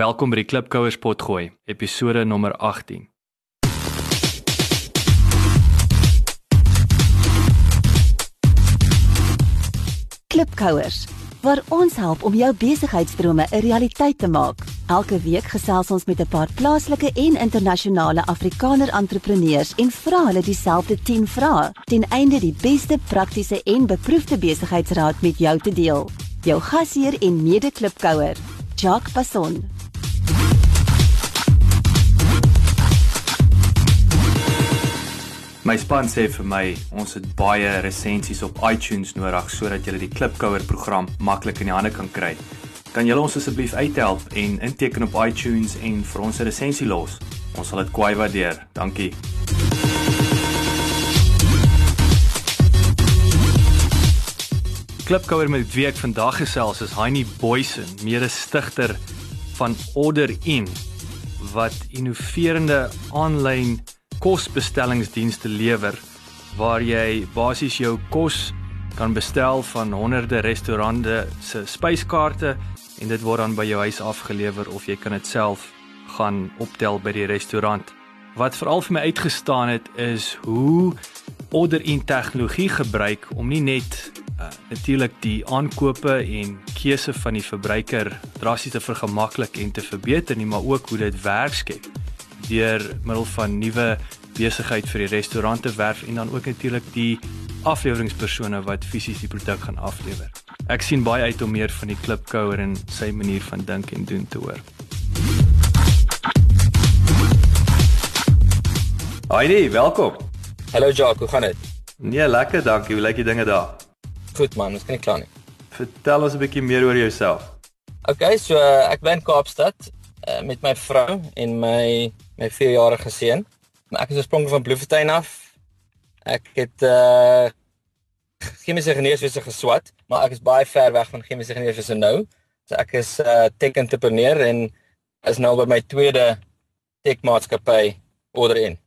Welkom by die Klipkouers potgooi, episode nommer 18. Klipkouers, waar ons help om jou besigheidsdrome 'n realiteit te maak. Elke week gesels ons met 'n paar plaaslike en internasionale Afrikaner entrepreneurs en vra hulle dieselfde 10 vrae ten einde die beste praktiese en beproefde besigheidsraad met jou te deel. Jou gasheer en mede-klipkouer, Jacques Passon. My span sê vir my ons het baie resensies op iTunes nodig sodat jy die Klipkouer program maklik in die hande kan kry. Kan julle ons asseblief uithelp en inteken op iTunes en vir ons 'n resensie los? Ons sal dit kwai waardeer. Dankie. Klipkouer met wie ek vandag gesels is Heinie Boysen, mede-stigter van Order In wat innoverende aanlyn kosbestellingsdienste lewer waar jy basies jou kos kan bestel van honderde restaurante se spyskaarte en dit word dan by jou huis afgelewer of jy kan dit self gaan optel by die restaurant. Wat veral vir my uitgestaan het is hoe order in tegnologie gebruik om nie net uh, natuurlik die aankope en keuse van die verbruiker drastiese te vergemaklik en te verbeter nie, maar ook hoe dit werk skep deur middel van nuwe besigheid vir die restaurante werf en dan ook natuurlik die afleweringspersone wat fisies die produk gaan aflewer. Ek sien baie uit om meer van die klipkouer en sy manier van dink en doen te hoor. Heidi, welkom. Hallo Jacques, hoe gaan dit? Nee, lekker, dankie. Hoe lyk die dinge daar? Goed man, ons kan nie kla nie. Vertel ons 'n bietjie meer oor jouself. Okay, so uh, ek bly in Kaapstad uh, met my vrou en my my 4-jarige seun. Ek is oorspronklik van Bloemfontein af. Ek het uh chemiese ingenieurswese geswat, maar ek is baie ver weg van chemiese ingenieurswese nou. So ek is uh, tech-entrepreneur en is nou by my tweede tech-maatskappy order in.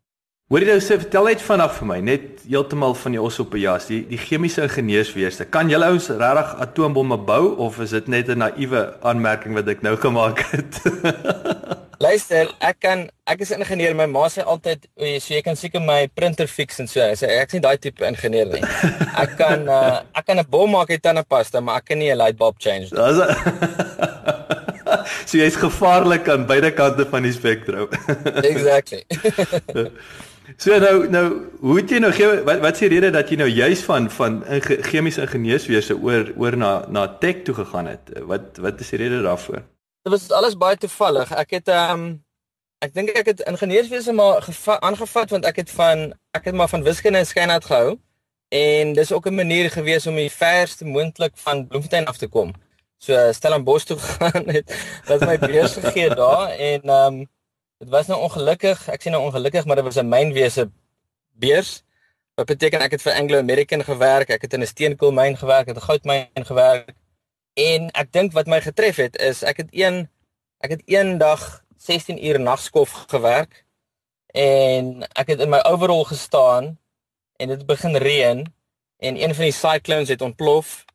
Hoor jy nou sê vertel net vinnig vir my net heeltemal van die os op 'n jas, die die chemiese ingenieurswese. Kan julle ouens regtig atoombomme bou of is dit net 'n naïewe aanmerking wat ek nou gemaak het? Luister, ek kan ek is ingenieur. My ma sê altyd, "O, so jy kan seker my printer fix en so." Sy sê ek is nie daai tipe ingenieur nie. Ek kan uh, ek kan 'n bom maak uit tandepasta, maar ek kan nie 'n light bulb change nie. Dis So jy's gevaarlik aan beide kante van die spektrum. exactly. so nou nou hoe het jy nou gee wat wat s'e rede dat jy nou juis van van inge, chemiese ingenieurswese oor oor na na tech toe gegaan het? Wat wat is die rede daarvoor? Dit was alles baie toevallig. Ek het ehm um, ek dink ek het ingenieurswese maar aangevat want ek het van ek het maar van wiskunde en skynheid gehou en dis ook 'n manier gewees om die verste moontlik van Bloemfontein af te kom. So Stellenbosch toe gegaan het wat my beurs gegee daar en ehm um, dit was nou ongelukkig. Ek sê nou ongelukkig, maar dit was 'n mynwese beurs. Wat beteken ek het vir Anglo American gewerk, ek het in 'n steenkoolmyn gewerk, ek het 'n goudmyn gewerk En ek dink wat my getref het is ek het een ek het een dag 16 uur nagskof gewerk en ek het in my overall gestaan en dit begin reën en een van die cyclones het ontplof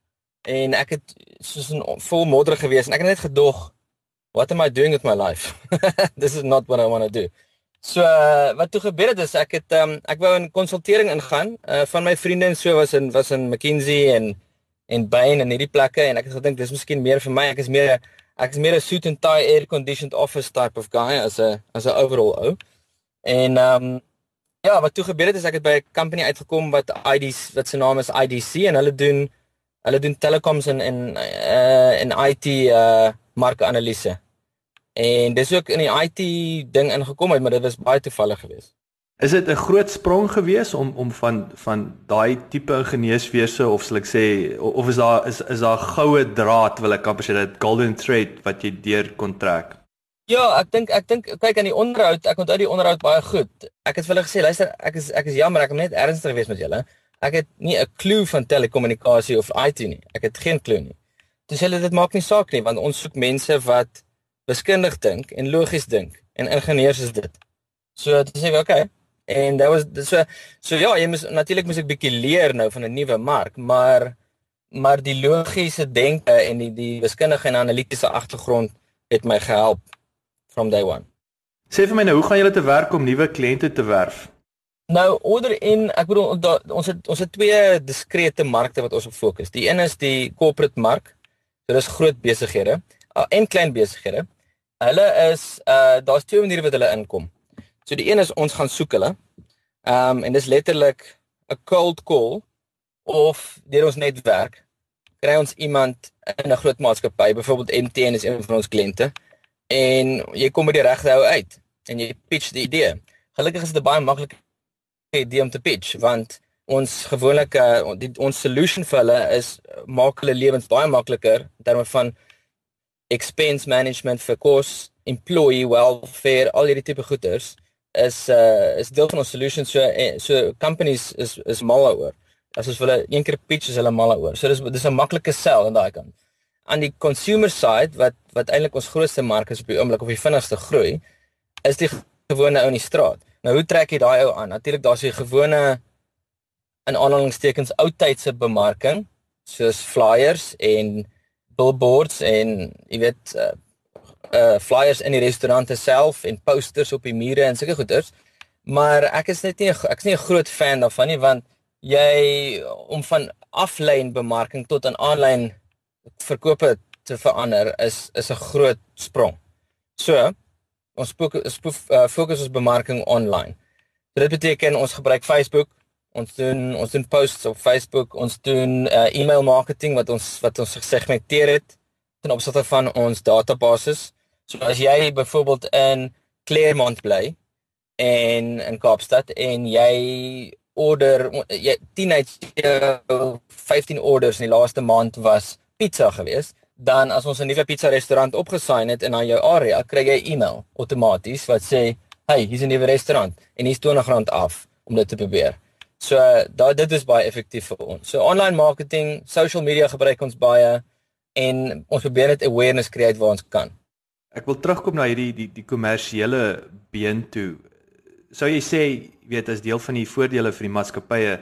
en ek het soos 'n vol modder gewees en ek het net gedog what am I doing with my life? This is not what I want to do. So uh, wat toe gebeur het is ek het um, ek wou in konsultering ingaan uh, van my vriende en so was in was in McKinsey en en Bain en hierdie plekke en ek het gedink dis miskien meer vir my. Ek is meer ek is meer 'n suit and tie air conditioned office type of guy as 'n as 'n overall ou. En ehm um, ja, wat toe gebeur het is ek het by 'n company uitgekom wat ID wat se naam is IDC en hulle doen hulle doen telecoms en en uh en IT uh markanalise. En dis ook in die IT ding ingekom het, maar dit was baie toevallig geweest. Is dit 'n groot sprong gewees om om van van daai tipe ingenieurswese of sal ek sê of is daar is is daar goue draad wil ek amper sê dit golden thread wat jy deur kon trek? Ja, ek dink ek dink kyk aan die onderhoud, ek onthou die onderhoud baie goed. Ek het vir hulle gesê, luister, ek is ek is jammer, ek het net ernstig gewees met julle. Ek het nie 'n klou van telekommunikasie of IT nie. Ek het geen klou nie. Dis hulle dit maak nie saak nie want ons soek mense wat wiskundig dink en logies dink en ingenieurs is dit. So dit sê ek, okay, En dit was so so ja, jy moet natuurlik moet ek bietjie leer nou van 'n nuwe mark, maar maar die logiese denke en die die wiskundige en analitiese agtergrond het my gehelp from day one. Sê vir my nou, hoe gaan julle te werk om nuwe kliënte te werf? Nou order in, ek bedoel da, ons het ons het twee diskrete markte wat ons op fokus. Die een is die corporate mark. So dis groot besighede uh, en klein besighede. Hulle is uh daar's twee maniere wat hulle inkom. So die een is ons gaan soek hulle. Ehm um, en dis letterlik 'n cold call of deur ons netwerk kry ons iemand in 'n groot maatskappy, byvoorbeeld MTN is een van ons kliënte en jy kom by die regte ou uit en jy pitch die idee. Gelukkig is dit baie maklik idee om te pitch want ons gewoonlik uh, die, ons solution vir hulle is maak hulle lewens baie makliker in terme van expense management vir kos, employee welfare, al hierdie tipe goeders is uh is deel van ons solution so eh, so companies is is mal oor. As ons hulle een keer pitch is hulle mal oor. So dis dis 'n maklike sell aan daai kant. Aan die consumer side wat wat eintlik ons grootste mark is op die oomblik of die vinnigste groei, is die gewone ou in die straat. Nou hoe trek jy daai ou aan? Natuurlik daar's die gewone in aanhalingstekens ou tydse bemarking soos flyers en billboards en jy weet uh, uh flyers in die restaurante self en posters op die mure en sulke goeders. Maar ek is net nie ek is nie 'n groot fan daarvan nie want jy om van aflyn bemarking tot aan aanlyn verkope te verander is is 'n groot sprong. So, ons spook, uh, fokus ons bemarking online. Dit beteken ons gebruik Facebook, ons doen ons doen posts op Facebook, ons doen uh, e-mail marketing wat ons wat ons gesegmenteer het ten opsigte van ons databasis. So as jy byvoorbeeld in Claremont bly en in Kaapstad en jy order jy 10 uit 15 orders in die laaste maand was pizza geweest, dan as ons 'n nuwe pizza restaurant opgesign het in aan jou area, kry jy 'n e-mail outomaties wat sê, "Hey, hier's 'n nuwe restaurant en hier's R20 af om dit te probeer." So daai dit is baie effektief vir ons. So online marketing, social media gebruik ons baie en ons probeer net awareness create waar ons kan. Ek wil terugkom na hierdie die die kommersiële been toe. Sou jy sê, weet as deel van die voordele vir die maatskappye,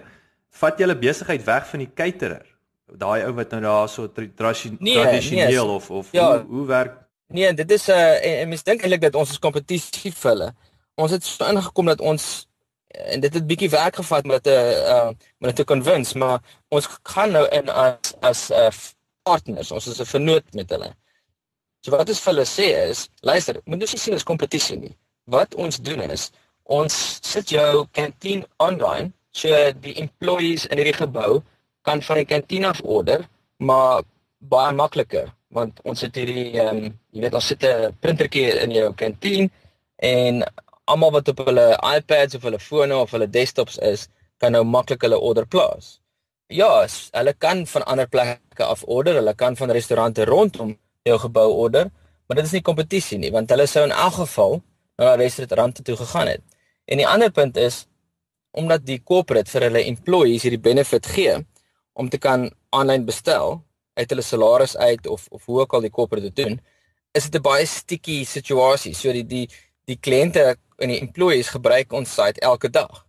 vat julle besigheid weg van die caterer? daai ou wat nou daar so tradisioneel nee, nee, of of ja, hoe, hoe werk Nee, dit is 'n uh, en mens dink eintlik dat ons is kompetisie vir hulle. Ons het so ingekom dat ons en dit het bietjie werk gevat met 'n uh met te convince, maar ons gaan nou in as as 'n uh, partners, ons is 'n vennoot met hulle. So wat ons vir hulle sê is, luister, moet jy sien as kompetisie nie. Wat ons doen is ons sit jou kantien online, so die employees in hierdie gebou kan van die kantien af order, maar baie makliker want ons het hierdie ehm um, jy weet ons sit 'n printertjie in jou kantien en almal wat op hulle iPads of hulle fone of hulle desktops is, kan nou maklik hulle order plaas. Ja, hulle kan van ander plekke af order, hulle kan van restaurante rondom jou gebou order, maar dit is nie kompetisie nie want hulle sou in elk geval na restaurante toe gegaan het. En die ander punt is omdat die corporate vir hulle employees hierdie benefit gee, om te kan aanlyn bestel uit hulle salaris uit of of hoe ook al die corporate dit doen, is dit 'n baie sticky situasie. So die die die kliënte en die employees gebruik ons site elke dag.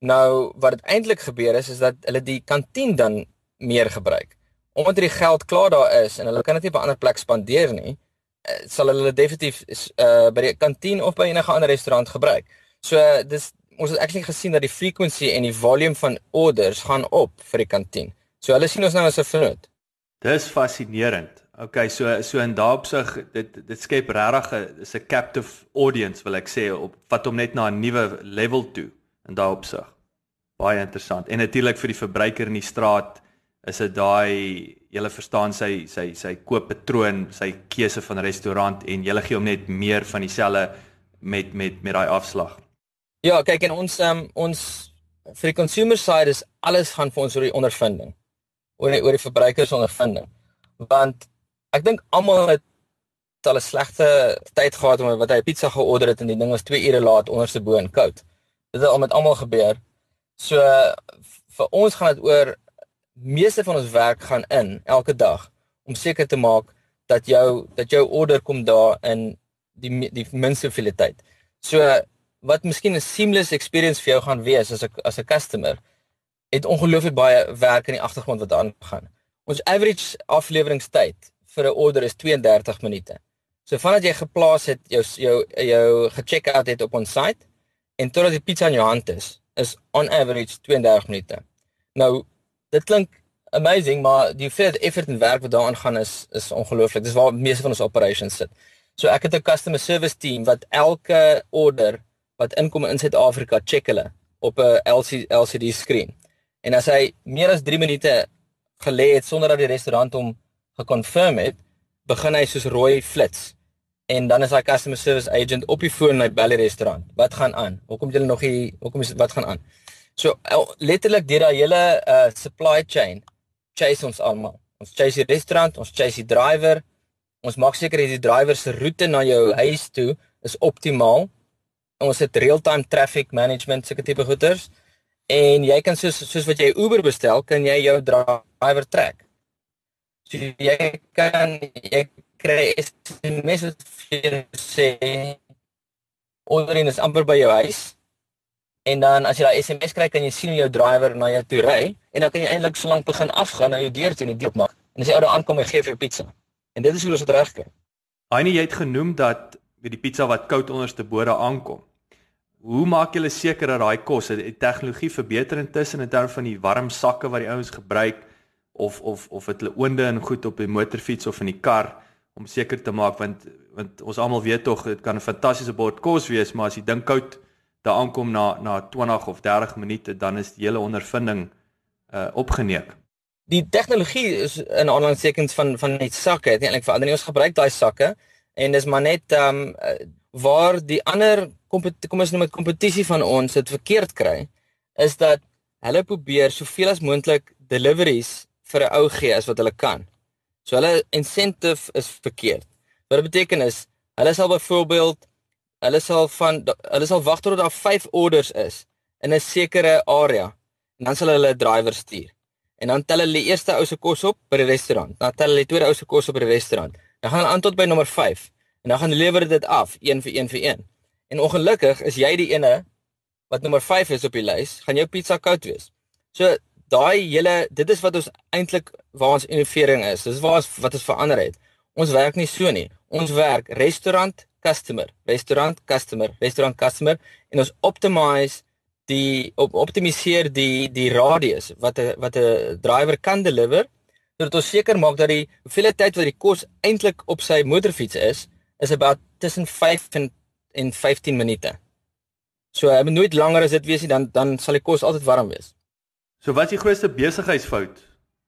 Nou wat dit eintlik gebeur is is dat hulle die kantien dan meer gebruik. Omdat die geld klaar daar is en hulle kan dit nie op 'n ander plek spandeer nie, eh, sal hulle definitief uh by die kantien of by enige ander restaurant gebruik. So dis ons het actually gesien dat die frequency en die volume van orders gaan op vir die kantien. So hulle sien ons nou as 'n vriend. Dis fascinerend. Okay, so so in daopsig dit dit skep regtig 'n is 'n captive audience wil ek sê op wat hom net na 'n nuwe level toe in daopsig. Baie interessant. En natuurlik vir die verbruiker in die straat is dit daai jy verstaan sy sy sy kooppatroon, sy keuse van restaurant en jy gee hom net meer van dieselfde met met met daai afslag. Ja, kyk en ons um, ons vir die consumer side is alles gaan vir ons oor die ondervinding oor die, oor die verbruikers ondervinding. Want ek dink almal het al 'n slegte tyd gehad omdat wat hy pizza georder het en die ding was 2 ure laat onderste bo en koud. Dit het al met almal gebeur. So vir ons gaan dit oor meeste van ons werk gaan in elke dag om seker te maak dat jou dat jou order kom daar in die die minste hoeveelheid tyd. So wat miskien 'n seamless experience vir jou gaan wees as 'n as 'n customer het ongelooflik baie werk in die agtergrond wat aangaan. Ons average afleweringstyd vir 'n order is 32 minute. So vandat jy geplaas het jou jou jou gecheck out het op ons site en totdat die pizza in jou hand is, is on average 32 minute. Nou dit klink amazing, maar die feit effort en werk wat daaraan gaan is is ongelooflik. Dis waar meeste van ons operations sit. So ek het 'n customer service team wat elke order wat inkom in Suid-Afrika check hulle op 'n LCD skerm. En as hy meer as 3 minute gelê het sonder dat die restaurant hom gekonfirm het, begin hy soos rooi flits. En dan is hy customer service agent op die foon by Belly restaurant. Wat gaan aan? Hoekom jy nog hier? Hoekom is wat gaan aan? So letterlik deur daai hele uh supply chain chase ons almal. Ons chase die restaurant, ons chase die driver. Ons maak seker dat die driver se roete na jou huis toe is optimaal. Ons het real-time traffic management seker tipe goeders. En jy kan soos soos wat jy Uber bestel, kan jy jou driver trek. So jy kan jy kry SMS wat vir sê ordering is amper by jou huis. En dan as jy daai SMS kry, kan jy sien hoe jou driver na jou toe ry en dan kan jy eintlik so lank begin afgaan na jou deur toe en die deur maak. En as jy ou daar aankom en gee vir jou pizza. En dit is hoe ons dit regkry. Heinie, jy het genoem dat met die pizza wat koud onderste bode aankom. Hoe maak julle seker dat daai kos, die tegnologie verbeter intussen in terme van die warm sakke wat die ouens gebruik of of of het hulle oonde en goed op die motorfiets of in die kar om seker te maak want want ons almal weet tog dit kan 'n fantastiese bord kos wees, maar as die ding koud daar aankom na na 20 of 30 minute dan is die hele ondervinding uh opgeneek. Die tegnologie is in aanhalingstekens van van net sakke, het eintlik verander. Ons gebruik daai sakke en dis maar net um waar die ander kom ons noem dit kompetisie van ons dit verkeerd kry is dat hulle probeer soveel as moontlik deliveries vir 'n ou gee as wat hulle kan. So hulle incentive is verkeerd. Wat dit beteken is hulle sal byvoorbeeld hulle sal van hulle sal wag tot daar 5 orders is in 'n sekere area en dan sal hulle 'n driver stuur. En dan tel hulle die eerste ou se kos op by die restaurant. Dan tel hulle die tweede ou se kos op by die restaurant. Dan gaan hulle aan tot by nommer 5 en dan gaan hulle lewer dit af een vir een vir een. En ongelukkig is jy die ene wat nommer 5 is op die lys, gaan jou pizza koud wees. So daai hele dit is wat ons eintlik waar ons innovering is. Dis waar ons wat ons verander het. Ons werk nie so nie. Ons werk restaurant customer, restaurant customer, restaurant customer en ons optimize die op optimiseer die die radius wat 'n wat 'n driver kan deliver sodat ons seker maak dat die hoeveelheid tyd wat die kos eintlik op sy motorfiets is is about tussen 5 en en 15 minute. So hy moet nooit langer as dit wees nie dan dan sal die kos altyd warm wees. So wat is die grootste besigheidsfout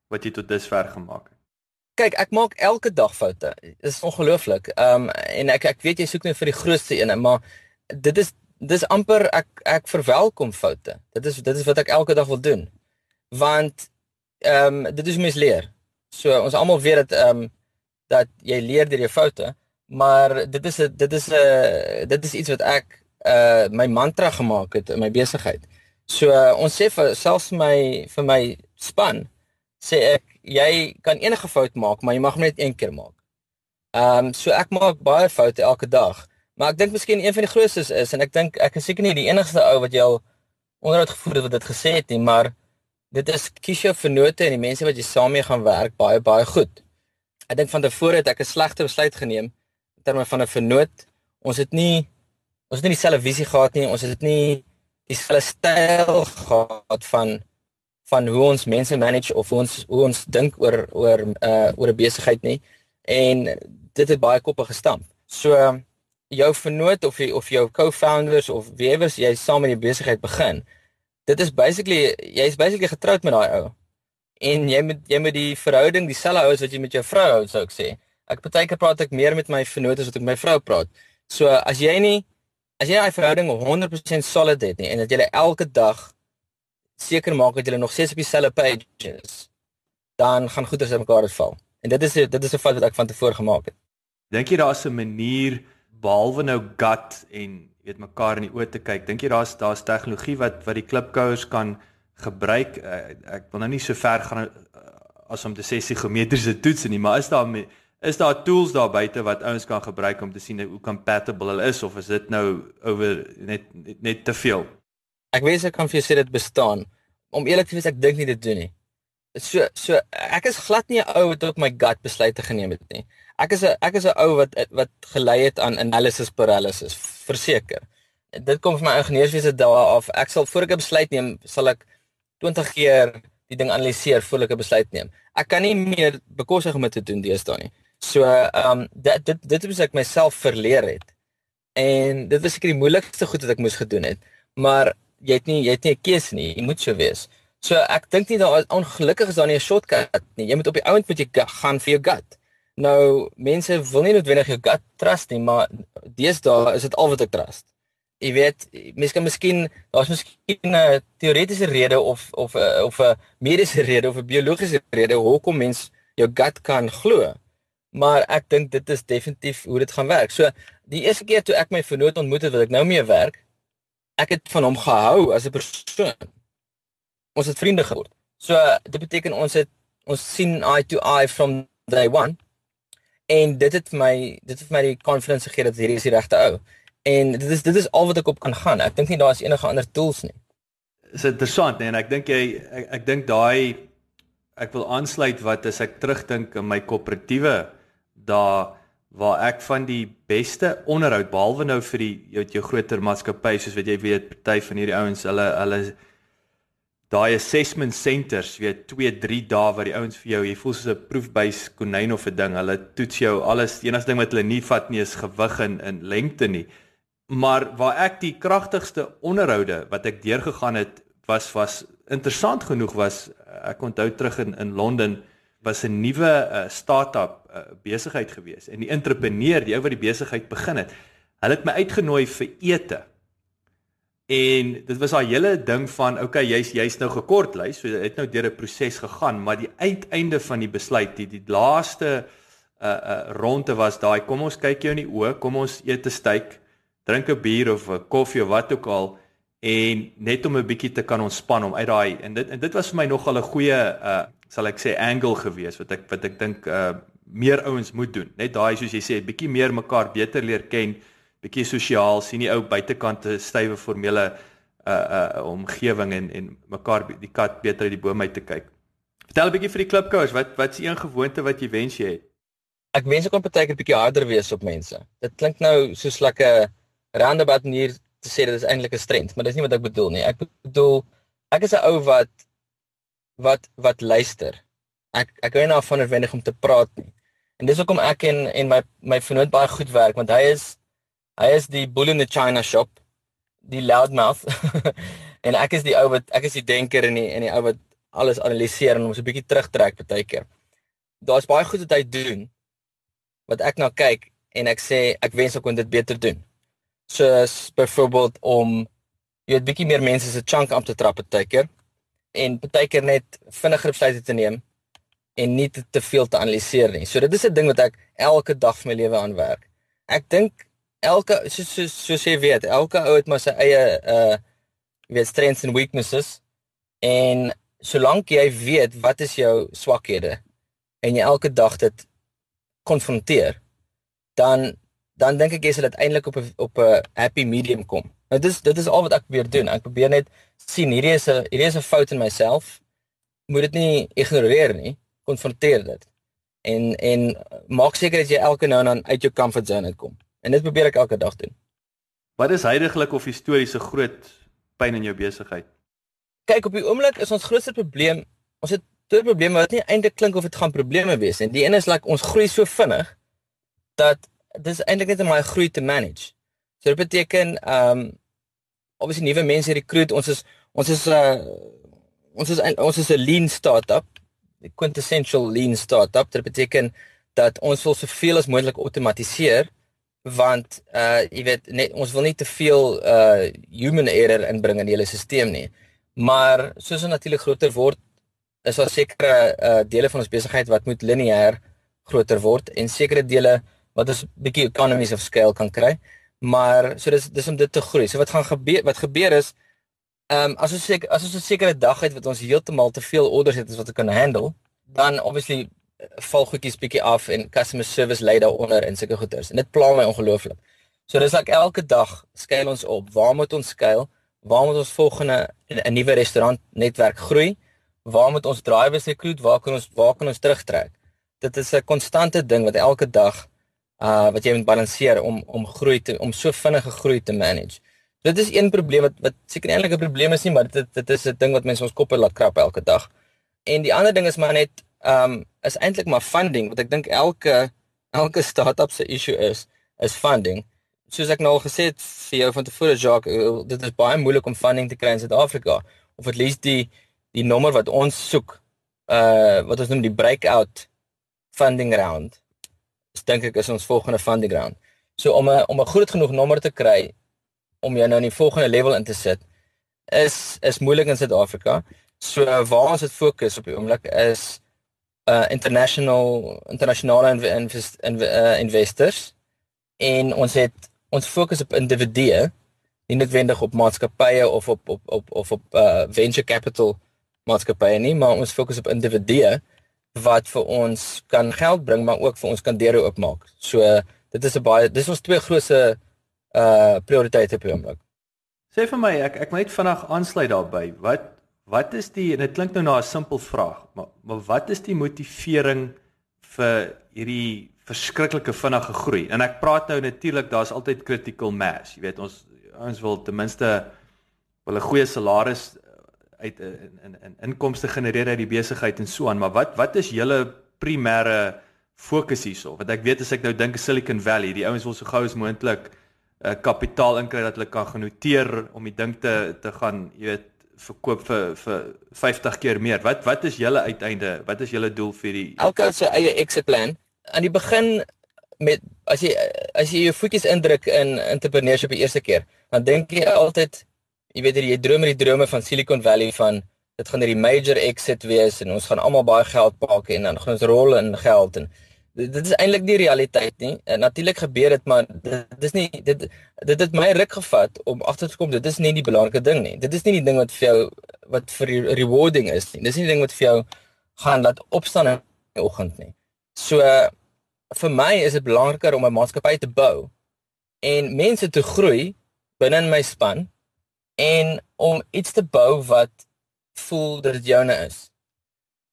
wat jy tot dusver gemaak het? kyk, ek maak elke dag foute. Dit is ongelooflik. Ehm um, en ek ek weet jy soek net vir die grootste een, maar dit is dis amper ek ek verwelkom foute. Dit is dit is wat ek elke dag wil doen. Want ehm um, dit is mens leer. So ons almal weet dat ehm um, dat jy leer deur jou foute, maar dit is 'n dit is 'n dit is iets wat ek uh my mantra gemaak het in my besigheid. So uh, ons sê vir selfs my vir my span sê ek jy kan enige fout maak, maar jy mag net een keer maak. Ehm um, so ek maak baie foute elke dag, maar ek dink miskien een van die grootstes is en ek dink ek is seker nie die enigste ou wat jy al onderhoud gevoer het wat dit gesê het nie, maar dit is kies jou vennote en die mense wat jy saam mee gaan werk baie baie goed. Ek dink van tevore het ek 'n slegte besluit geneem terme van 'n vennoot. Ons het nie ons het nie dieselfde visie gehad nie, ons het nie dieselfde styl gehad van van hoe ons mense manage of hoe ons hoe ons dink oor oor uh oor 'n besigheid nie en dit het baie koppe gestamp. So jou vernoot of jy, of jou co-founders of wieewers jy saam met die besigheid begin. Dit is basically jy is basically getroud met daai ou. En jy moet jy moet die verhouding dieselfde hou as wat jy met jou vrou hou, sou ek sê. Ek partykeer praat ek meer met my vernoot as wat ek met my vrou praat. So as jy nie as jy daai verhouding 100% solid het nie en dat jy elke dag seker maak dat jy nog steeds op dieselfde page is, dan gaan goeders uit mekaar val. En dit is dit is 'n fout wat ek van tevore gemaak het. Dink jy daar's 'n manier behalwe nou gut en weet mekaar in die oë te kyk? Dink jy daar's daar's tegnologie wat wat die klipkouers kan gebruik? Uh, ek wil nou nie so ver gaan uh, as om te sê psigometriese toets nie, maar is daar is daar tools daar buite wat ouens kan gebruik om te sien hoe compatible hulle is of is dit nou oor net net te veel? Ek wens ek kan vir jou sê dit bestaan. Om eerlik te wees, ek dink nie dit doen nie. So so ek is glad nie 'n ou wat op my gut besluite geneem het nie. Ek is 'n ek is 'n ou wat wat gelei het aan analysis paralysis, verseker. Dit kom van my ingenieurswese dae af. Ek sal voor ek 'n besluit neem, sal ek 20 keer die ding analiseer voor ek 'n besluit neem. Ek kan nie meer bekostig om dit te doen deesdae nie. So, ehm um, dit dit dit het ek myself verleer het. En dit was seker die moeilikste goed wat ek moes gedoen het. Maar jy het nie jy het nie 'n keuse nie. Jy moet so wees. So ek dink nie daar ongelukkig is daar nie 'n shortcut nie. Jy moet op die ount moet jy gaan vir jou gut. Nou mense wil nie noodwendig jou gut trust nie, maar deesdae is dit al wat ek trust. Jy weet, mense kan miskien daar's miskien 'n teoretiese rede of of of 'n mediese rede of 'n biologiese rede hoekom mens jou gut kan glo. Maar ek dink dit is definitief hoe dit gaan werk. So die eerste keer toe ek my vernoot ontmoet het wat ek nou mee werk, ek het van hom gehou as 'n persoon ons het vriende geword. So dit beteken ons het ons sien eye to eye from day one. En dit het my dit het my die confidence gegee dat hierdie is die regte ou. En dit is dit is al wat ek op kan gaan. Ek dink nie daar is enige ander tools nie. Is interessant nee en ek dink jy ek, ek dink daai ek wil aansluit wat as ek terugdink in my koöperatiewe daar waar ek van die beste onderhoud behalwe nou vir die jou, jou groter maatskappye soos wat jy weet party van hierdie ouens hulle hulle daai assessment centers, weet 2, 3 dae wat die ouens vir jou, jy voel soos 'n proefbuis konyn of 'n ding. Hulle toets jou alles. Die enigste ding wat hulle nie vat nie is gewig en in lengte nie. Maar waar ek die kragtigste onderhoude wat ek deurgegaan het was was interessant genoeg was ek onthou terug in in Londen was 'n nuwe uh, start-up uh, besigheid gewees en die entrepreneur, die ou wat die besigheid begin het, hulle het my uitgenooi vir ete. En dit was daai hele ding van okay, jy's jy's nou gekort lys, so het nou deur 'n proses gegaan, maar die uiteinde van die besluit, die, die laaste uh uh ronde was daai kom ons kyk jou in die oë, kom ons eet 'n steak, drink 'n bier of 'n koffie of wat ook al en net om 'n bietjie te kan ontspan om uit daai en dit en dit was vir my nogal 'n goeie uh sal ek sê angle gewees wat ek wat ek dink uh meer ouens moet doen. Net daai soos jy sê, 'n bietjie meer mekaar beter leer ken bietjie sosiaal, sien die ou buitekante stywe formele uh uh omgewing en en mekaar die kat beter uit die boom uit te kyk. Vertel 'n bietjie vir die klipkouers, wat wat is een gewoonte wat jy wens jy het? Ek wens ek kon partykeer bietjie harder wees op mense. Dit klink nou soos 'n like roundabout manier te sê dit is eintlik 'n strength, maar dis nie wat ek bedoel nie. Ek bedoel ek is 'n ou wat wat wat luister. Ek ek hou nie daarvan noodwendig om te praat nie. En dis hoekom ek en en my my vriend baie goed werk want hy is Hy is die bull in the china shop, die loudmouth. en ek is die ou wat ek is die denker en die en die ou wat alles analiseer en ons 'n bietjie terugtrek partykeer. Daar's baie goed wat hy doen wat ek na kyk en ek sê ek wens ek kon dit beter doen. Soos byvoorbeeld om jy weet bietjie meer mense se chunk op te trap partykeer en partykeer net vinniger besluite te neem en nie te, te veel te analiseer nie. So dit is 'n ding wat ek elke dag vir my lewe aan werk. Ek dink elke so so so sê weet, elke ou het maar sy eie uh jy weet strengths and weaknesses en solank jy weet wat is jou swakhede en jy elke dag dit konfronteer dan dan dink ek jy sal uiteindelik op 'n op 'n happy medium kom. Nou dis dit is al wat ek probeer doen. Ek probeer net sien hierdie is 'n hierdie is 'n fout in myself. Moet dit nie ignoreer nie, konfronteer dit. En en maak seker dat jy elke nou en dan uit jou comfort zone uitkom. En dit probeer ek elke dag doen. Wat is heidaglik of historiese groot pyn in jou besigheid? Kyk, op die oomblik is ons grootste probleem, ons het twee probleme wat nie eintlik klink of dit gaan probleme wees nie. Die een is like ons groei so vinnig dat dis eintlik net om my groei te manage. So dit beteken ehm um, obviously nuwe mense rekruut. Ons is ons is 'n uh, ons is ons is 'n lean startup. 'n quintessential lean startup. Dit beteken dat ons wil soveel as moontlik outomatiseer want uh jy weet net ons wil nie te veel uh human error inbring in die hele stelsel nie. Maar soos ons natuurlik groter word, is daar sekere uh dele van ons besigheid wat moet lineêr groter word en sekere dele wat ons bietjie economies of scale kan kry. Maar so dis dis om dit te groei. So wat gaan gebeur wat gebeur is ehm um, as ons seker as ons 'n sekere dag het wat ons heeltemal te veel orders het as wat ons kan handle, dan obviously val goedjies bietjie af en customer service lê daaronder en sulke goeders. En dit pla my ongelooflik. So dis ek elke dag skuil ons op. Waar moet ons skuil? Waar moet ons volgende 'n nuwe restaurant netwerk groei? Waar moet ons drivers rekruit? Waar kan ons waar kan ons terugtrek? dit is 'n konstante ding wat elke dag uh wat jy moet balanseer om om groei te om so vinnige groei te manage. Dit is een probleem wat wat seker nie eintlik 'n probleem is nie, maar dit dit is 'n ding wat mense ons koppe laat krap elke dag. En die ander ding is maar net um is eintlik maar funding, wat ek dink elke elke startup se issue is, is funding. Soos ek nou al gesê het vir jou van tevore Jacques, eh, dit is baie moeilik om funding te kry in Suid-Afrika of at least die die nommer wat ons soek uh wat ons noem die breakout funding round. Dink ek is ons volgende funding round. So om 'n om 'n groot genoeg nommer te kry om jou nou in die volgende level in te sit is is moeilik in Suid-Afrika. So waar ons dit fokus op die oomblik is uh international internasionale invest, inv, uh, investors en ons het ons fokus op individue nie noodwendig op maatskappye of op op op of op uh venture capital maatskappye nie, maar ons fokus op individue wat vir ons kan geld bring maar ook vir ons kan deure oopmaak. So dit is 'n baie dis ons twee grootste uh prioriteite op die oomblik. Sê vir my, ek ek moet net vinnig aansluit daarbey. Wat wat is die en dit klink nou na 'n simpel vraag, maar maar wat is die motivering vir hierdie verskriklike vinnige groei? En ek praat nou natuurlik, daar's altyd critical mass. Jy weet ons ons wil ten minste wil 'n goeie salaris uit in in, in inkomste genereer uit die besigheid en so aan, maar wat wat is julle primêre fokus hierso? Want ek weet as ek nou dink Silicon Valley, die ouens wil so gou as moontlik uh, kapitaal inkry dat hulle kan genoteer om die ding te te gaan, jy weet, verkoop vir vir 50 keer meer. Wat wat is julle uiteinde? Wat is julle doel vir die Elke se eie exit plan. Aan die begin met as jy as jy jou voetjies indruk in entrepreneurship die eerste keer, dan dink jy altyd jy weet jy droom die drome van Silicon Valley van dit gaan hierdie major exit wees en ons gaan almal baie geld maak en dan gaan ons rol in geld en dit, is eintlik nie realiteit nie. Natuurlik gebeur dit maar dit is nie dit dit het my ruk gevat om agter te kom dit is nie die belangrike ding nie. Dit is nie die ding wat vir jou wat vir rewarding is nie. Dis nie die ding wat vir jou gaan laat opstaan in die oggend nie. So vir my is dit belangriker om 'n maatskappy te bou en mense te groei binne in my span en om iets te bou wat voel dat dit joune is.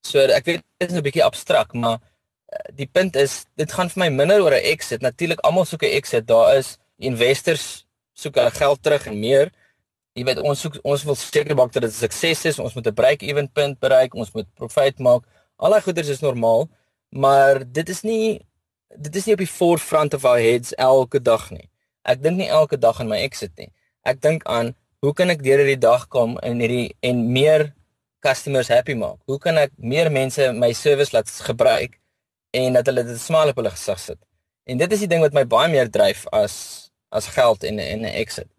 So ek weet dit is 'n bietjie abstrakt, maar eh, die punt is dit gaan vir my minder oor 'n exit. Natuurlik almal soek 'n exit. Daar is investors soek hulle geld terug en meer. Jy weet ons soek ons wil seker maak dat dit 'n sukses is. Ons moet 'n break-even punt bereik. Ons moet profit maak. Al daai goeders is normaal, maar dit is nie dit is nie op die forefront of our heads elke dag nie. Ek dink nie elke dag aan my exit nie. Ek dink aan hoe kan ek deur hierdie dag kom en hierdie en meer customers happy maak? Hoe kan ek meer mense my service laat gebruik en dat hulle dit smaal op hulle gesig sit? En dit is die ding wat my baie meer dryf as as geld en en 'n exit.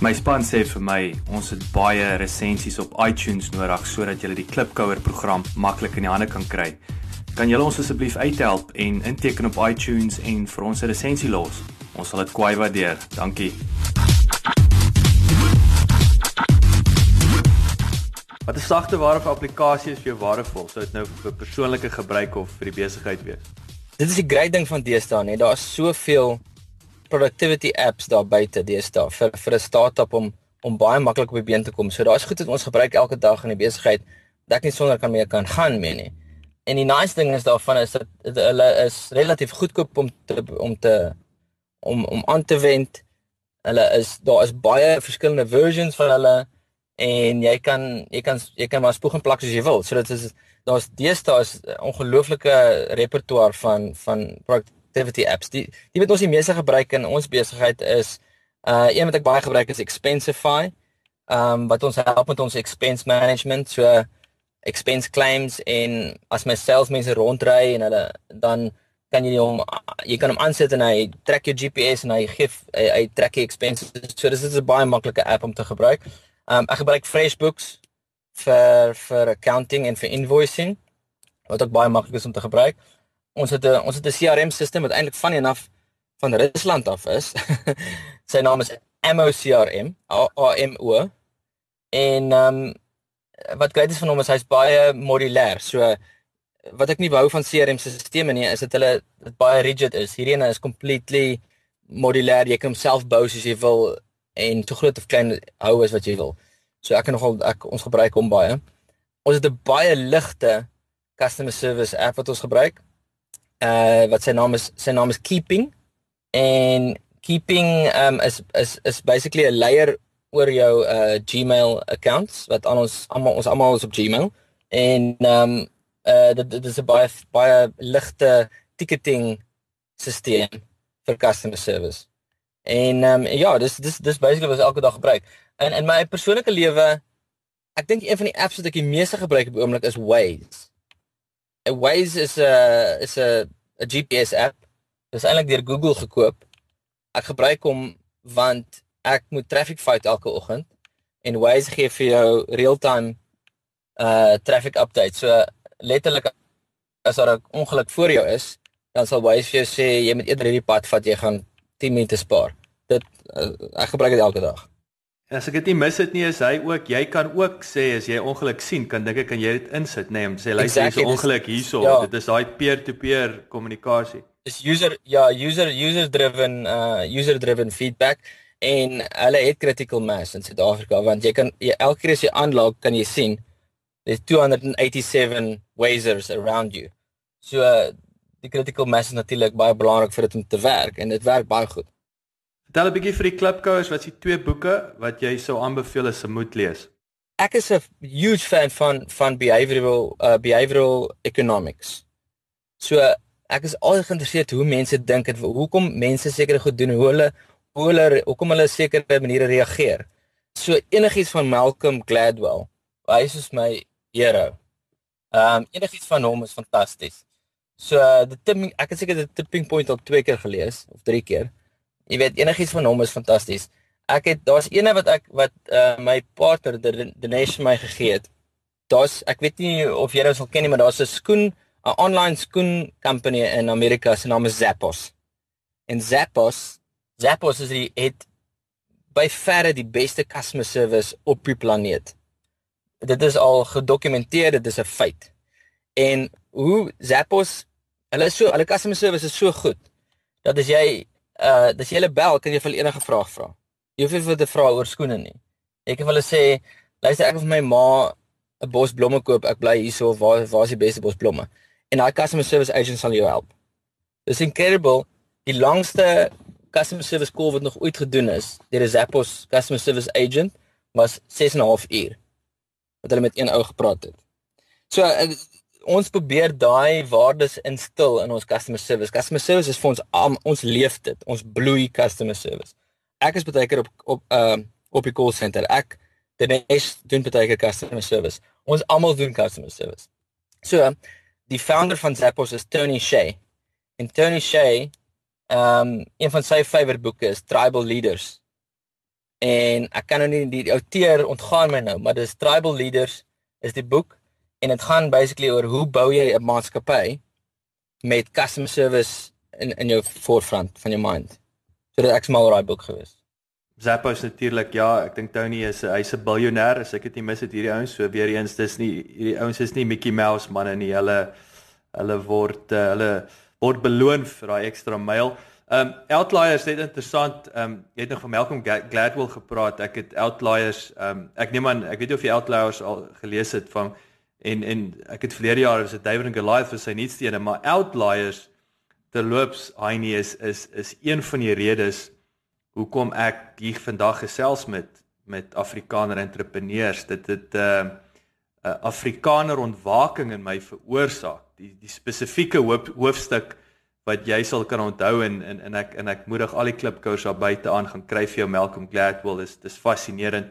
My span sê vir my ons het baie resensies op iTunes nodig sodat jy die Klipkouer program maklik in die hande kan kry. Kan julle ons asseblief uithelp en inteken op iTunes en vir ons 'n resensie los? Ons sal dit kwai waardeer. Dankie. Wat 'n sagte ware vir applikasie is vir jou waardevol, sou dit nou vir persoonlike gebruik of vir die besigheid wees. Dit is die great ding van deesdae, nee, daar is soveel productivity apps daar buite deesdae vir vir 'n startup om om baie maklik op die been te kom. So daar's goed wat ons gebruik elke dag in die besigheid dat ek nie sonder kan mee kan gaan mee nie. En die nice ding is daarvan is dat hulle is relatief goedkoop om te om te om om aan te wend. Hulle is daar is baie verskillende versions van hulle en jy kan jy kan jy kan maar spoeg en plak soos jy wil. So dit is daar's deesdae is ongelooflike repertoire van van productivity apps. Die die wat ons die meeste gebruik in ons besigheid is uh een wat ek baie gebruik is Expensify. Um wat ons help met ons expense management. So expense claims en as my salesmense rondry en hulle dan kan jy hom jy kan hom aansit en hy trek jou GPS en hy gee hy, hy trek die expenses. So dis is 'n baie maklike app om te gebruik. Um ek gebruik FreshBooks vir vir accounting en vir invoicing wat ook baie maklik is om te gebruik. Ons het 'n ons het 'n CRM stelsel wat eintlik van enough van Rusland af is. Sy naam is Amo CRM, A M O. En um wat grait is van hom is hy's baie modulêr. So wat ek nie wou van CRM sisteme nie is dat hulle dit baie rigid is. Hierdie een is completely modulêr. Jy kan homself bou soos jy wil en so groot of klein hou as wat jy wil. So ek kan nogal ek ons gebruik hom baie. ons het 'n baie ligte customer service app wat ons gebruik. Uh wat sy naam is sy naam is Keeping en Keeping um is is is basically 'n layer oor jou uh Gmail accounts wat aan ons almal ons almal is op Gmail en um uh dit, dit is 'n baie baie ligte ticketing stelsel vir customer service. En um ja, dis dis dis basically wat ek elke dag gebruik. In in my persoonlike lewe ek dink een van die apps wat ek die meeste gebruik op die oomblik is Waze. En Waze is 'n is 'n 'n GPS app. Dit is eintlik deur Google gekoop. Ek gebruik hom want ek moet traffic fight elke oggend en Waze gee vir jou real-time uh traffic update. So letterlik as daar 'n ongeluk voor jou is, dan sal Waze vir jou sê jy moet eerder hierdie pad vat, jy gaan 10 minute spaar. Dit uh, ek gebruik dit elke dag. En as ek dit nie mis het nie, is hy ook jy kan ook sê as jy ongeluk sien, kan dink ek kan jy dit insit, nê, nee, om sê luister exactly, hier's 'n ongeluk hierso. Ja. Dit is daai peer-to-peer kommunikasie. Dis user ja, user user driven uh user driven feedback en hulle het critical mass in Suid-Afrika want jy kan jy, elke keer as jy aanlog kan jy sien there's 287 wazers around you. So uh, die critical mass is natuurlik baie belangrik vir dit om te werk en dit werk baie goed. Vertel 'n bietjie vir die klipkouers wat se twee boeke wat jy sou aanbeveel as 'n moet lees. Ek is 'n huge fan van van behavioral uh, behavioral economics. So ek is al geïnteresseerd hoe mense dink en hoekom mense sekere goed doen, hoe hulle hoe hulle hoekom hulle sekere maniere reageer. So enigiets van Malcolm Gladwell. Hy is my hero. Ehm um, enigiets van hom is fantasties. So die tipping ek het seker die tipping point al twee keer gelees of drie keer. Jy weet enigiets van hom is fantasties. Ek het daar's eene wat ek wat uh, my partner Dinesh my gegee het. Daar's ek weet nie of jy dit sal ken nie, maar daar's 'n skoen 'n online skoen company in Amerika se naam is Zappos. En Zappos, Zappos is die het by verre die beste customer service op die planeet. Dit is al gedokumenteer, dit is 'n feit. En hoe Zappos, hulle is so, hulle customer service is so goed dat as jy uh as jy hulle bel, kan jy vir enige vraag vra. Jy hoef nie vir te vra oor skoene nie. Ek kan vir hulle sê, luister ek vir my ma 'n bos blomme koop, ek bly hierso, waar waar is die beste bos blomme? En daai customer service agent sal jou help. Dis incredible. Die langste customer service call wat nog ooit gedoen is deur 'n Zappos customer service agent was 6 en 'n half uur. Wat hulle met een ou gepraat het. So uh, ons probeer daai waardes instil in ons customer service. Customer service is vir ons um, ons leef dit. Ons bloei customer service. Ek is baie keer op op uh, op die call center. Ek Dinesh doen baie keer customer service. Ons almal doen customer service. So, die founder van Zappos is Tony Shea. En Tony Shea ehm um, een van sy favourite boeke is Tribal Leaders. En ek kan nou nie die outeur ontgaan my nou, maar dis Tribal Leaders is die boek en dit gaan basically oor hoe bou jy 'n maatskappy met customer service in in jou forefront van jou mind. So dit ek's mal oor daai boek gewees. Zappos natuurlik ja, ek dink Tony is hy's 'n biljoenêr, as ek dit nie mis het hierdie ouens, so weer eens dis nie hierdie ouens is nie Mickey Mouse manne nie. Hulle hulle word uh, hulle word beloon vir daai ekstra myl. Um Outliers net interessant. Um jy het nog van Malcolm Gladwell gepraat. Ek het Outliers um ek neem aan ek weet nie of jy Outliers al gelees het van en en ek het verlede jaar was dit David and Goliath vir sy nuutste maar outliers terloops Heinie is is is een van die redes hoekom ek hier vandag gesels met met Afrikaner entrepreneurs dit het 'n uh, Afrikaner ontwaking in my veroorsaak die die spesifieke hoof, hoofstuk wat jy sal kan onthou en en en ek en ek moedig al die klipkous daar buite aan gaan kry vir jou Malcolm Gladwell dis dis fascinerend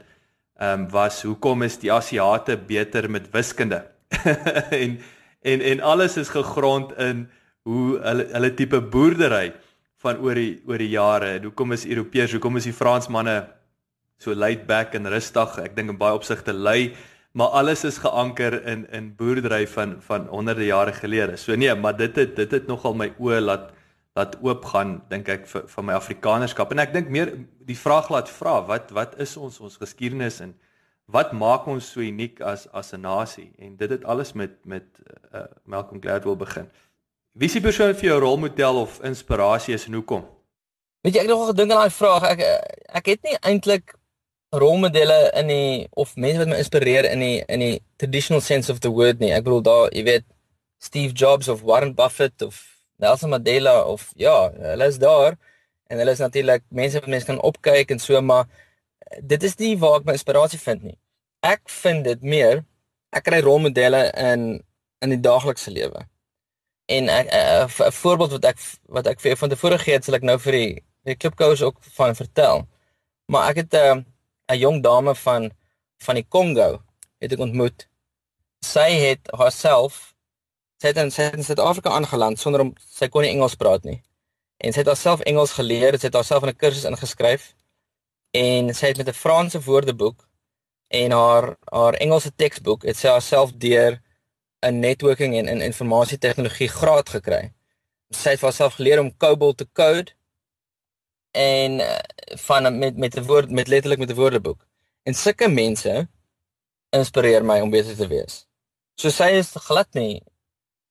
ehm um, was hoekom is die Asiate beter met wiskunde? en en en alles is gegrond in hoe hulle hulle tipe boerdery van oor die oor die jare. En hoekom is Europeërs, hoekom is die Fransmanne so laid back en rustig? Ek dink in baie opsigte lui, maar alles is geanker in in boerdery van van honderde jare gelede. So nee, maar dit het dit het nogal my oë laat laat oopgaan dink ek vir van my afrikanerskap en ek dink meer die vraag laat vra wat wat is ons ons geskiedenis en wat maak ons so uniek as as 'n nasie en dit het alles met met uh, Malcolm Gladwell begin. Wie is die persoon vir jou rolmodel of inspirasie is en hoekom? Weet jy ek het nog gedink aan daai vraag ek ek het nie eintlik rolmodelle in die of mense wat my inspireer in die in die traditional sense of the word nie. Ek bedoel daar, jy weet, Steve Jobs of Warren Buffett of Nelson Mandela of ja, hulle is daar en hulle is natuurlik mense wat mense kan opkyk en so maar dit is nie waar ek my inspirasie vind nie. Ek vind dit meer ek kry rolmodelle in in die daaglikse lewe. En 'n voorbeeld wat ek wat ek vir van tevore gegee het, sal ek nou vir die die klipkous ook van vertel. Maar ek het 'n uh, 'n jong dame van van die Kongo het ek ontmoet. Sy het haarself sy het in Suid-Afrika aangeland sonder om sy kon nie Engels praat nie. En sy het haarself Engels geleer, sy het haarself in 'n kursus ingeskryf en sy het met 'n Franse woordeboek en haar haar Engelse teksboek het sy haarself deur 'n networking en in informasie tegnologie graad gekry. Sy het haarself geleer om COBOL te code en uh, van met met 'n woord met letterlik met 'n woordeboek. En sulke mense inspireer my om beter te wees. So sy is glad nie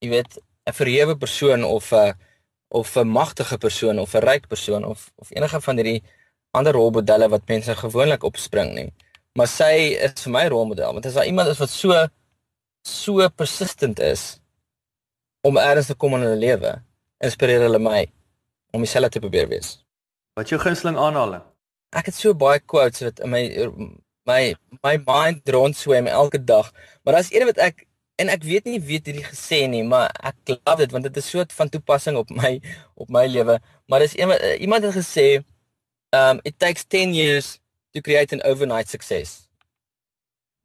jy weet 'n verhewe persoon of 'n of 'n magtige persoon of 'n ryk persoon of of enige van hierdie ander rolmodelle wat mense gewoonlik opspring nie. Maar sy is vir my rolmodel want as daar iemand is wat so so persistent is om eers te kom in hulle lewe, inspireer hulle my om dieselfde te probeer wees. Wat jou gunsteling aanhaling? Ek het so baie quotes wat in my my my mind rondswem elke dag. Maar daar's een wat ek en ek weet nie wie dit gesê nie, maar ek love dit want dit is so van toepassing op my op my lewe. Maar dis een iemand het gesê um it takes 10 years to create an overnight success.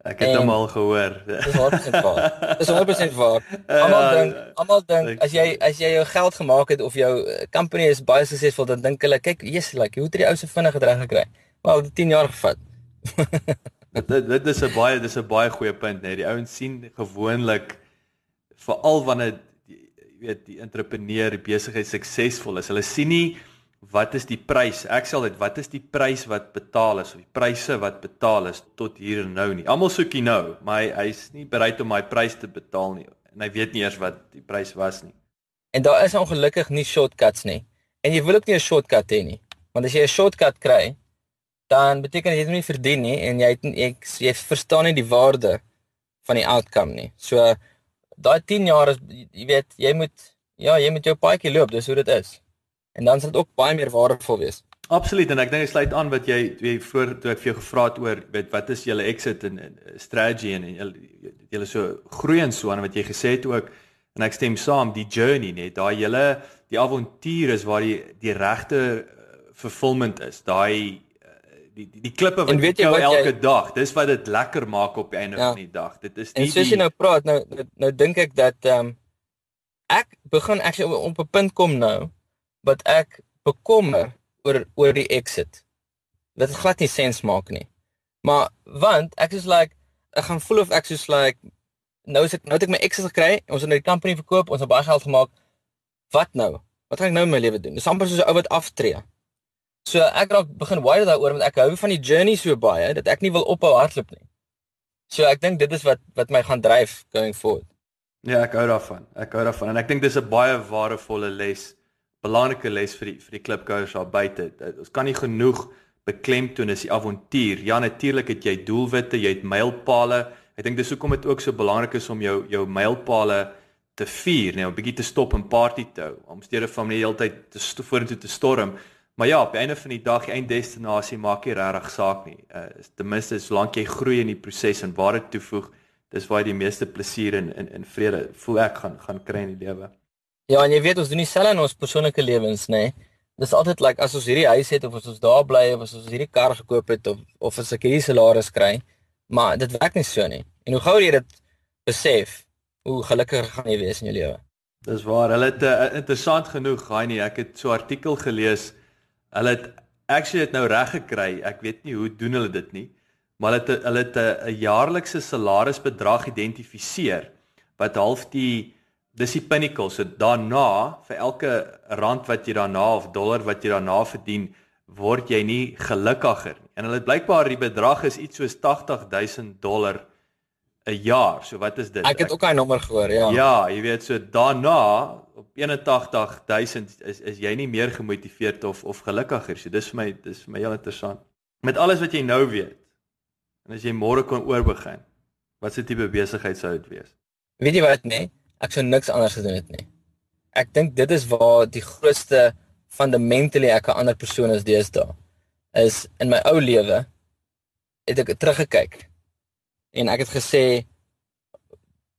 Ek het hom al gehoor. Dis 100% waar. Dis 100% waar. Almal ja, dink, almal dink as jy as jy jou geld gemaak het of jou eh, company is baie suksesvol, dan dink hulle, kyk, yes, like, hoe het jy ou se vinnig reg gekry? Wel, dit 10 jaar gevat. dit dit is 'n baie dis 'n baie goeie punt, net die ouens sien gewoonlik veral wanneer jy weet die entrepreneur, die besigheid suksesvol is. Hulle sien nie wat is die prys? Ek sê altyd wat is die prys wat betaal is of die pryse wat betaal is tot hier en nou nie. Almal soek hier nou, maar hy hy's nie bereid om daai prys te betaal nie en hy weet nie eers wat die prys was nie. En daar is ongelukkig nie shortcuts nie. En jy wil ook nie 'n shortcut hê nie. Want as jy 'n shortcut kry, dan beteken dit jy het nie verdien nie en jy het jy, jy verstaan nie die waarde van die outcome nie. So daai 10 jaar is jy weet, jy moet ja, jy moet jou paadjie loop, dis hoe dit is en dan sal dit ook baie meer waardevol wees. Absoluut en ek dink dit sluit aan wat jy jy voor toe ek vir jou gevra het oor weet wat is julle exit en, en strategy en julle julle so groei en so aan wat jy gesê het ook en ek stem saam die journey net daai julle die avontuur is waar die die regte uh, fulfillment is daai uh, die die, die klippe wat jy elke jy, dag dis wat dit lekker maak op die einde ja. van die dag dit is nie En soos jy nou praat nou nou, nou dink ek dat ehm um, ek begin ek op 'n punt kom nou wat ek bekommer oor oor die exit. Dit glad nie sens maak nie. Maar want ek is like ek gaan voel of ek soos like nou is ek nou het ek my exit gekry, ons het nou die company verkoop, ons het baie geld gemaak. Wat nou? Wat gaan ek nou in my lewe doen? Dis amper soos 'n ou wat aftree. So ek raak begin worry daaroor want ek hou van die journey so baie dat ek nie wil ophou hardloop nie. So ek dink dit is wat wat my gaan dryf going forward. Ja, ek hou daarvan. Ek hou daarvan en ek dink dis 'n baie waardevolle les belangrike les vir die vir die klipkouers daar buite. Ons kan nie genoeg beklemtoon is die avontuur. Ja, natuurlik het jy doelwitte, jy het mylpale. Ek dink dis hoekom dit ook so belangrik is om jou jou mylpale te vier, om 'n bietjie te stop en party te hou, om steede van die hele tyd te vorentoe te storm. Maar ja, op die einde van die dag, die einddestinasie maak nie regtig saak nie. Uh ten minste solank jy groei in die proses en waarde toevoeg, dis waar jy die meeste plesier en in in vrede voel ek gaan gaan kry in die lewe. Ja, en jy weet ons doen dieselfde in ons persoonlike lewens, nê? Nee? Dis altyd like as ons hierdie huis het of as ons daar bly of as ons hierdie kar gekoop het of of as ek hierdie salaris kry, maar dit werk nie so nie. En hoe gouer jy dit besef, hoe gelukkiger gaan jy wees in jou lewe. Dis waar. Hulle het uh, interessant genoeg, gaai nie. Ek het so 'n artikel gelees. Hulle het actually dit nou reg gekry. Ek weet nie hoe doen hulle dit nie, maar hulle het hulle het 'n jaarlikse salarisbedrag geïdentifiseer wat half die dis die pinnacle. So daarna vir elke rand wat jy daarna of dollar wat jy daarna verdien, word jy nie gelukkiger nie. En hulle blykbaar die bedrag is iets soos 80000 dollar 'n jaar. So wat is dit? Ek het ook daai nommer gehoor, ja. Ja, jy weet so daarna op 81000 is is jy nie meer gemotiveerd of of gelukkiger. So dis vir my dis vir my heel interessant. Met alles wat jy nou weet, En as jy môre kon oorbegin, wat se tipe besigheid sou dit wees? Weet jy wat nee? Ek sou niks anders gedoen het nie. Ek dink dit is waar die grootste fundamentally ek 'n ander persoon is deesdae. Is in my ou lewe het ek teruggekyk en ek het gesê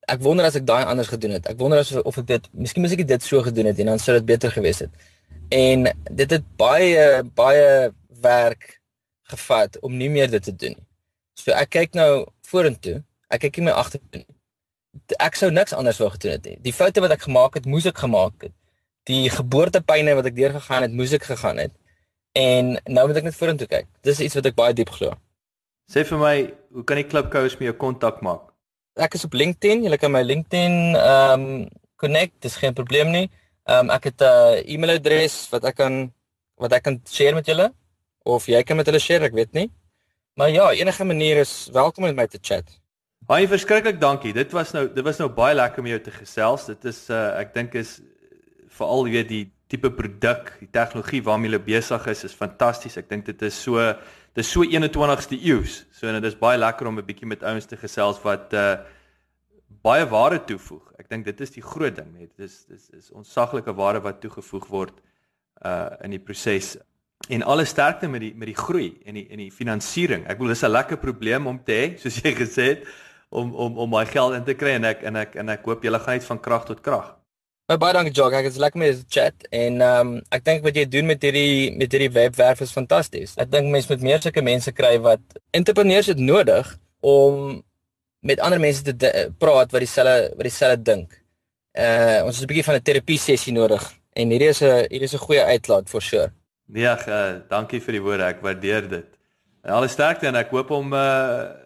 ek wonder as ek daai anders gedoen het. Ek wonder as of ek dit miskien moes ek dit so gedoen het en dan sou dit beter gewees het. En dit het baie baie werk gevat om nie meer dit te doen nie. So ek kyk nou vorentoe. Ek kyk nie my agtertoe nie. Ek sou niks anders wou gedoen het nie. Die foute wat ek gemaak het, moes ek gemaak het. Die geboortepyne wat ek deurgegaan het, moes ek gegaan het. En nou moet ek net vorentoe kyk. Dis iets wat ek baie diep glo. Sê vir my, hoe kan die klipkouers met jou kontak maak? Ek is op LinkedIn. Jy kan my LinkedIn ehm um, connect. Dis geen probleem nie. Ehm um, ek het 'n uh, e-mailadres wat ek kan wat ek kan share met julle of jy kan met hulle share, ek weet nie. Maar ja, enige manier is welkom om met my te chat. Baie verskriklik dankie. Dit was nou dit was nou baie lekker om jou te gesels. Dit is uh ek dink is veral weet die tipe produk, die tegnologie waarmee jy besig is is fantasties. Ek dink dit is so dit is so 21ste eeus. So en dit is baie lekker om 'n bietjie met ouens te gesels wat uh baie waarde toevoeg. Ek dink dit is die groot ding, net. Dit is dis is onsaglike waarde wat toegevoeg word uh in die proses en alle sterkte met die met die groei en die en die finansiering. Ek bedoel dis 'n lekker probleem om te hê, soos jy gesê het, om om om my geld in te kry en ek en ek en ek hoop julle gaan uit van krag tot krag. Baie baie dankie Jock. Ek is lekker met die chat en ehm um, ek dink wat jy doen met hierdie met hierdie webwerf is fantasties. Ek dink mense moet meer sulke mense kry wat entrepreneurs het nodig om met ander mense te praat wat dieselfde wat dieselfde dink. Uh ons het 'n bietjie van 'n terapie sessie nodig en hierdie is 'n hierdie is 'n goeie uitlaat for sure. Nee, ag, uh, dankie vir die woorde. Ek waardeer dit. En alle sterkte en ek hoop om uh